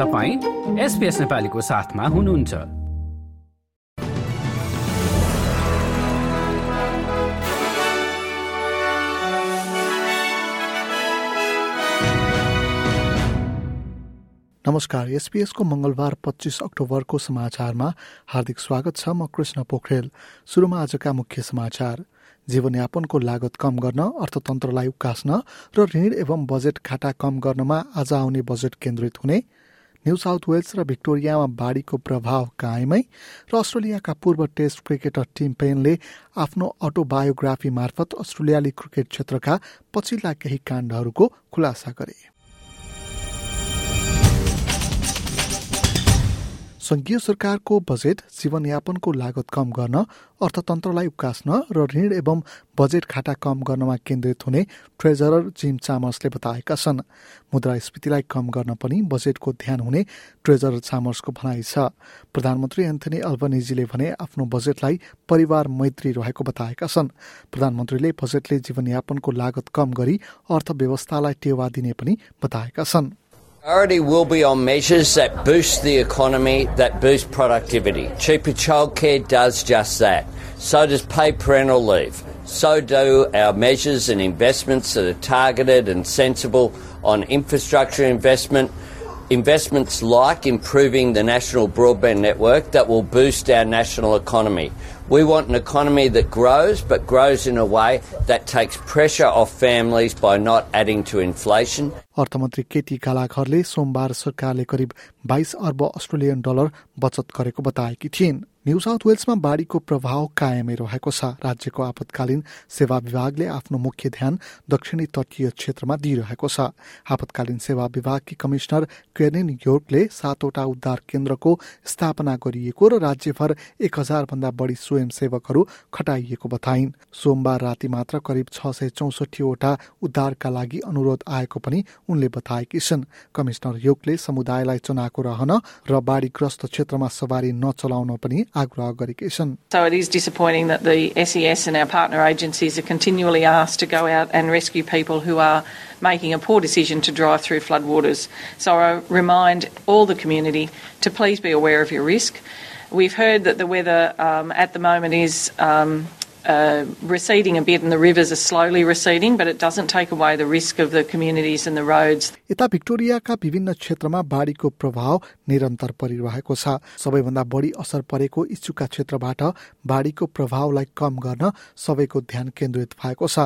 तपाईँ एसपिएस नेपालीको साथमा हुनुहुन्छ। नमस्कार एसपीएसको मंगलबार पच्चिस अक्टोबरको समाचारमा हार्दिक स्वागत छ म कृष्ण पोखरेल। सुरुमा आजका मुख्य समाचार। जीवनयापनको लागत कम गर्न अर्थतन्त्रलाई उकास्न र ऋण एवं बजेट खाटा कम गर्नमा आज आउने बजेट केन्द्रित हुने न्यू साउथ वेल्स र भिक्टोरियामा बाढीको प्रभाव कायमै र अस्ट्रेलियाका पूर्व टेस्ट क्रिकेटर टिम पेनले आफ्नो अटोबायोग्राफी मार्फत अस्ट्रेलियाली क्रिकेट क्षेत्रका पछिल्ला केही काण्डहरूको खुलासा गरे। संघीय सरकारको बजेट जीवनयापनको लागत कम गर्न अर्थतन्त्रलाई उकास्न र ऋण एवं बजेट खाता कम गर्नमा केन्द्रित हुने ट्रेजरर जिम चामर्सले बताएका छन्। मुद्रास्फीतिलाई कम गर्न पनि बजेटको ध्यान हुने ट्रेजरर चामर्सको भनाइ छ। प्रधानमन्त्री एन्थनी अल्बनिजीले भने आफ्नो बजेटलाई परिवार मैत्री रहेको बताएका छन्। प्रधानमन्त्रीले बजेटले जीवनयापनको लागत कम गरी अर्थव्यवस्थालाई टेवा दिने पनि बताएका छन्। Priority will be on measures that boost the economy, that boost productivity. Cheaper childcare does just that. So does paid parental leave. So do our measures and investments that are targeted and sensible on infrastructure investment, investments like improving the national broadband network that will boost our national economy. We want an economy that grows, but grows in a way that takes pressure off families by not adding to inflation. अर्थमन्त्री केटी कालाघरले सोमबार सरकारले करिब बाइस अर्ब Australian dollar बचत गरेको बताएकी थिइन्। न्यू साउथ वेल्समा बाढीको प्रभाव कायमै रहेको छ। राज्यको आपतकालीन सेवा विभागले आफ्नो मुख्य ध्यान दक्षिणी तटीय क्षेत्रमा दिइरहेको छ। आपतकालीन सेवा विभागकी कमिश्नर क्वेनिन योर्कले सातवटा उद्धार केन्द्रको स्थापना गरिएको र राज्यभर एक हजार भन्दा बढी स्वयंसेवकहरू खटाइएको बताइन् सोमबार राति मात्र करिब छ सय चौसठीवटा उद्धारका लागि अनुरोध आएको पनि उनले बताएकी छन् कमिश्नर योगले समुदायलाई चनाको रहन र बाढीग्रस्त क्षेत्रमा सवारी नचलाउन पनि आग्रह गरेकी छन् So it is disappointing that the SES and our partner agencies are continually asked to go out and rescue people who are making a poor decision to drive through floodwaters. So I remind all the community to please be aware of your risk. We've heard that the weather um, at the moment is um, uh, receding a bit and the rivers are slowly receding, but it doesn't take away the risk of the communities and the roads. यता भिक्टोरियाका विभिन्न क्षेत्रमा बाढीको प्रभाव निरन्तर परिरहेको छ। सबैभन्दा बढी असर परेको इच्छुका क्षेत्रबाट बाढीको प्रभावलाई कम गर्न सबैको ध्यान केन्द्रित भएको छ।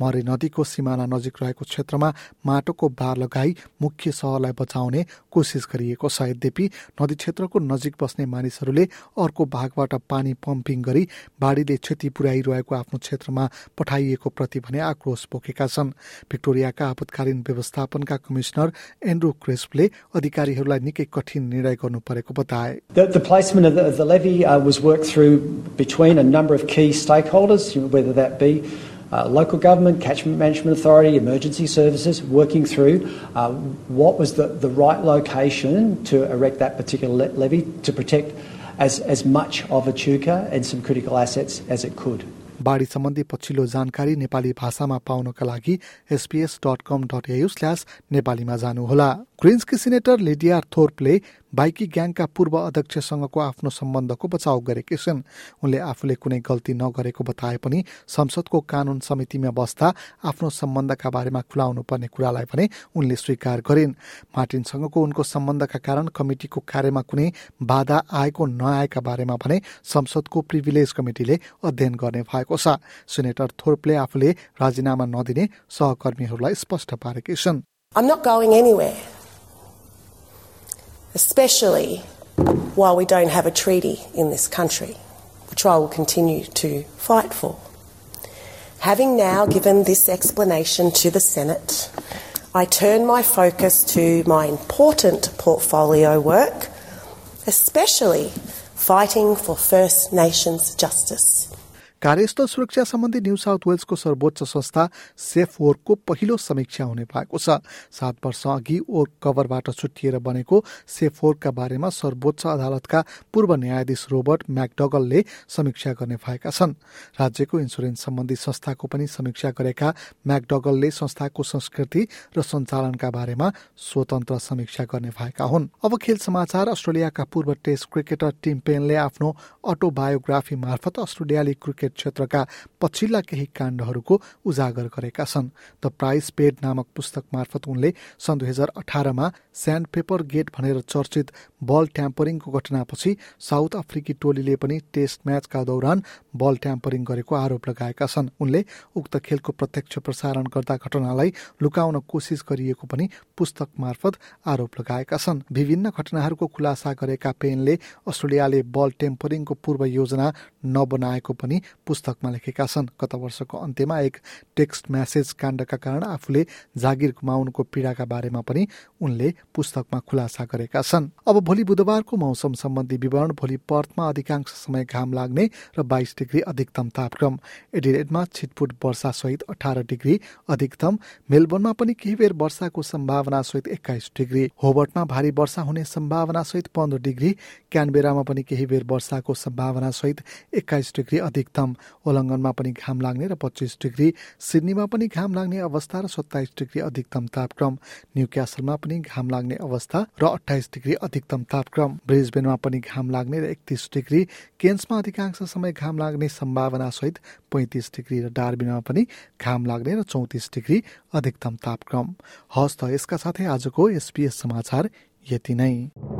मरे नदीको सिमाना नजिक रहेको क्षेत्रमा माटोको बार लगाई मुख्य सहरलाई बचाउने कोसिस गरिएको छ। यद्यपि नदी क्षेत्रको नजिक बस्ने मानिसहरूले अर्को भागबाट पानी पम्पिङ गरी बाढीले क्षति पुर्याइरहेको आफ्नो क्षेत्रमा पठाइएको प्रति भने आक्रोश पोखेका छन् भिक्टोरियाका आपतकालीन व्यवस्थापनका कमिश्नर एन्ड्रू क्रेस्पले अधिकारीहरूलाई निकै कठिन निर्णय गर्नु परेको बताए The, the placement of the, of the levy uh, was worked through between a number of key stakeholders, whether that be uh, local government, catchment management authority, emergency services, working through uh, what was the, the right location to erect that particular le- levy to protect as, as much of Echuca and some critical assets as it could. बाढी सम्बन्धी पछिल्लो जानकारी नेपाली भाषामा पाउनका लागि SBS dot com dot AU slash नेपालीमा जानुहोला। ग्रिन्सकी senator Lydia थोर्पले बाइकी ग्याङका पूर्व अध्यक्षसँगको आफ्नो सम्बन्धको बचाउ गरेकी छिन्। उनले आफूले कुनै गल्ती नगरेको बताए पनि संसदको कानून समितिमा बस्दा आफ्नो सम्बन्धका बारेमा खुलाउनु पर्ने कुरालाई भने उनले स्वीकार गरिन्। मार्टिनसँगको उनको सम्बन्धका कारण कमिटिको कार्यमा कुनै बाधा आएको नआएका बारेमा भने संसदको प्रिभिलेज कमिटिले अध्ययन गर्ने भएको छ। सिनेटर थोर्पले आफूले राजीनामा नदिने सहकर्मीहरूलाई स्पष्ट पारेकी छिन्। I'm not going anywhere, especially while we don't have a treaty in this country, which I will continue to fight for. Having now given this explanation to the Senate, I turn my focus to my important portfolio work, especially fighting for First Nations justice. कार्यस्थल सुरक्षा सम्बन्धी new south वेल्सको सर्वोच्च संस्था safe वर्कको पहिलो समीक्षा हुने भएको छ। सात वर्ष अघि वर्क कभरबाट छुट्टिएर बनेको सेफ वर्कका बारेमा सर्वोच्च अदालतका पूर्व न्यायाधीश रोबर्ट म्याकडगलले समीक्षा गर्ने भएका छन्। राज्यको इन्सुरेन्स सम्बन्धी संस्थाको पनि समीक्षा गरेका म्याकडगलले संस्थाको संस्कृति र सञ्चालनका बारेमा स्वतन्त्र समीक्षा गर्ने भएका हुन्। अब खेल समाचार अस्ट्रेलियाका पूर्व टेस्ट क्रिकेटर टिम पेनले आफ्नो अटोबायोग्राफी मार्फत अस्ट्रेलियाली क्रिकेट क्षेत्रका पछिल्ला केही काण्डहरूको उजागर गरेका छन्। द प्राइस पेड नामक पुस्तक मार्फत उनले सन् दुई हजार अठारमा स्यान्ड पेपर गेट भनेर चर्चित बल ट्याम्परिङको घटनापछि साउथ अफ्रिकी टोलीले पनि टेस्ट म्याचका दौरान बल ट्याम्परिङ गरेको आरोप लगाएका छन्। उनले उक्त खेलको प्रत्यक्ष प्रसारण गर्दा घटनालाई लुकाउन कोसिस गरिएको पनि पुस्तक मार्फत आरोप लगाएका छन्। विभिन्न घटनाहरूको खुलासा गरेका पेनले अस्ट्रेलियाले बल टेम्परिङको पूर्व योजना नबनाएको पनि पुस्तकमा लेखेका छन्। गत वर्षको अन्त्यमा एक टेक्स्ट म्यासेज काण्डका कारण आफूले जागिर गुमाउनुको पीडाका बारेमा पनि उनले पुस्तकमा खुलासा गरेका छन्। अब भोलि बुधबारको मौसम सम्बन्धी विवरण भोलि पर्थमा अधिकांश समय घाम लाग्ने र बाइस डिग्री अधिकतम तापक्रम एडिलेडमा छिटपुट वर्षा सहित अठार डिग्री अधिकतम मेलबोर्नमा पनि केही बेर वर्षाको सम्भावना सहित एक्काइस डिग्री होबर्टमा भारी वर्षा हुने सम्भावना सहित पन्ध्र डिग्री क्यानबेरामा पनि केही बेर वर्षाको सम्भावना सहित एक्काइस डिग्री अधिकतम ओलङ्गनमा पनि घाम लाग्ने र पच्चिस डिग्री सिडनीमा पनि घाम लाग्ने अवस्था र सत्ताइस डिग्री अधिकतम तापक्रम न्यू क्यासलमा पनि घाम लाग्ने अवस्था र अठाइस डिग्री अधिकतम तापक्रम ब्रिजबेनमा पनि घाम लाग्ने र एकतिस डिग्री केन्समा अधिकांश समय घाम लाग्ने सम्भावना सहित पैँतिस डिग्री र डार्बिनमा पनि घाम लाग्ने र चौतिस डिग्री अधिकतम तापक्रम। हस्त यसका साथै आजको एसपीएस समाचार यति नै।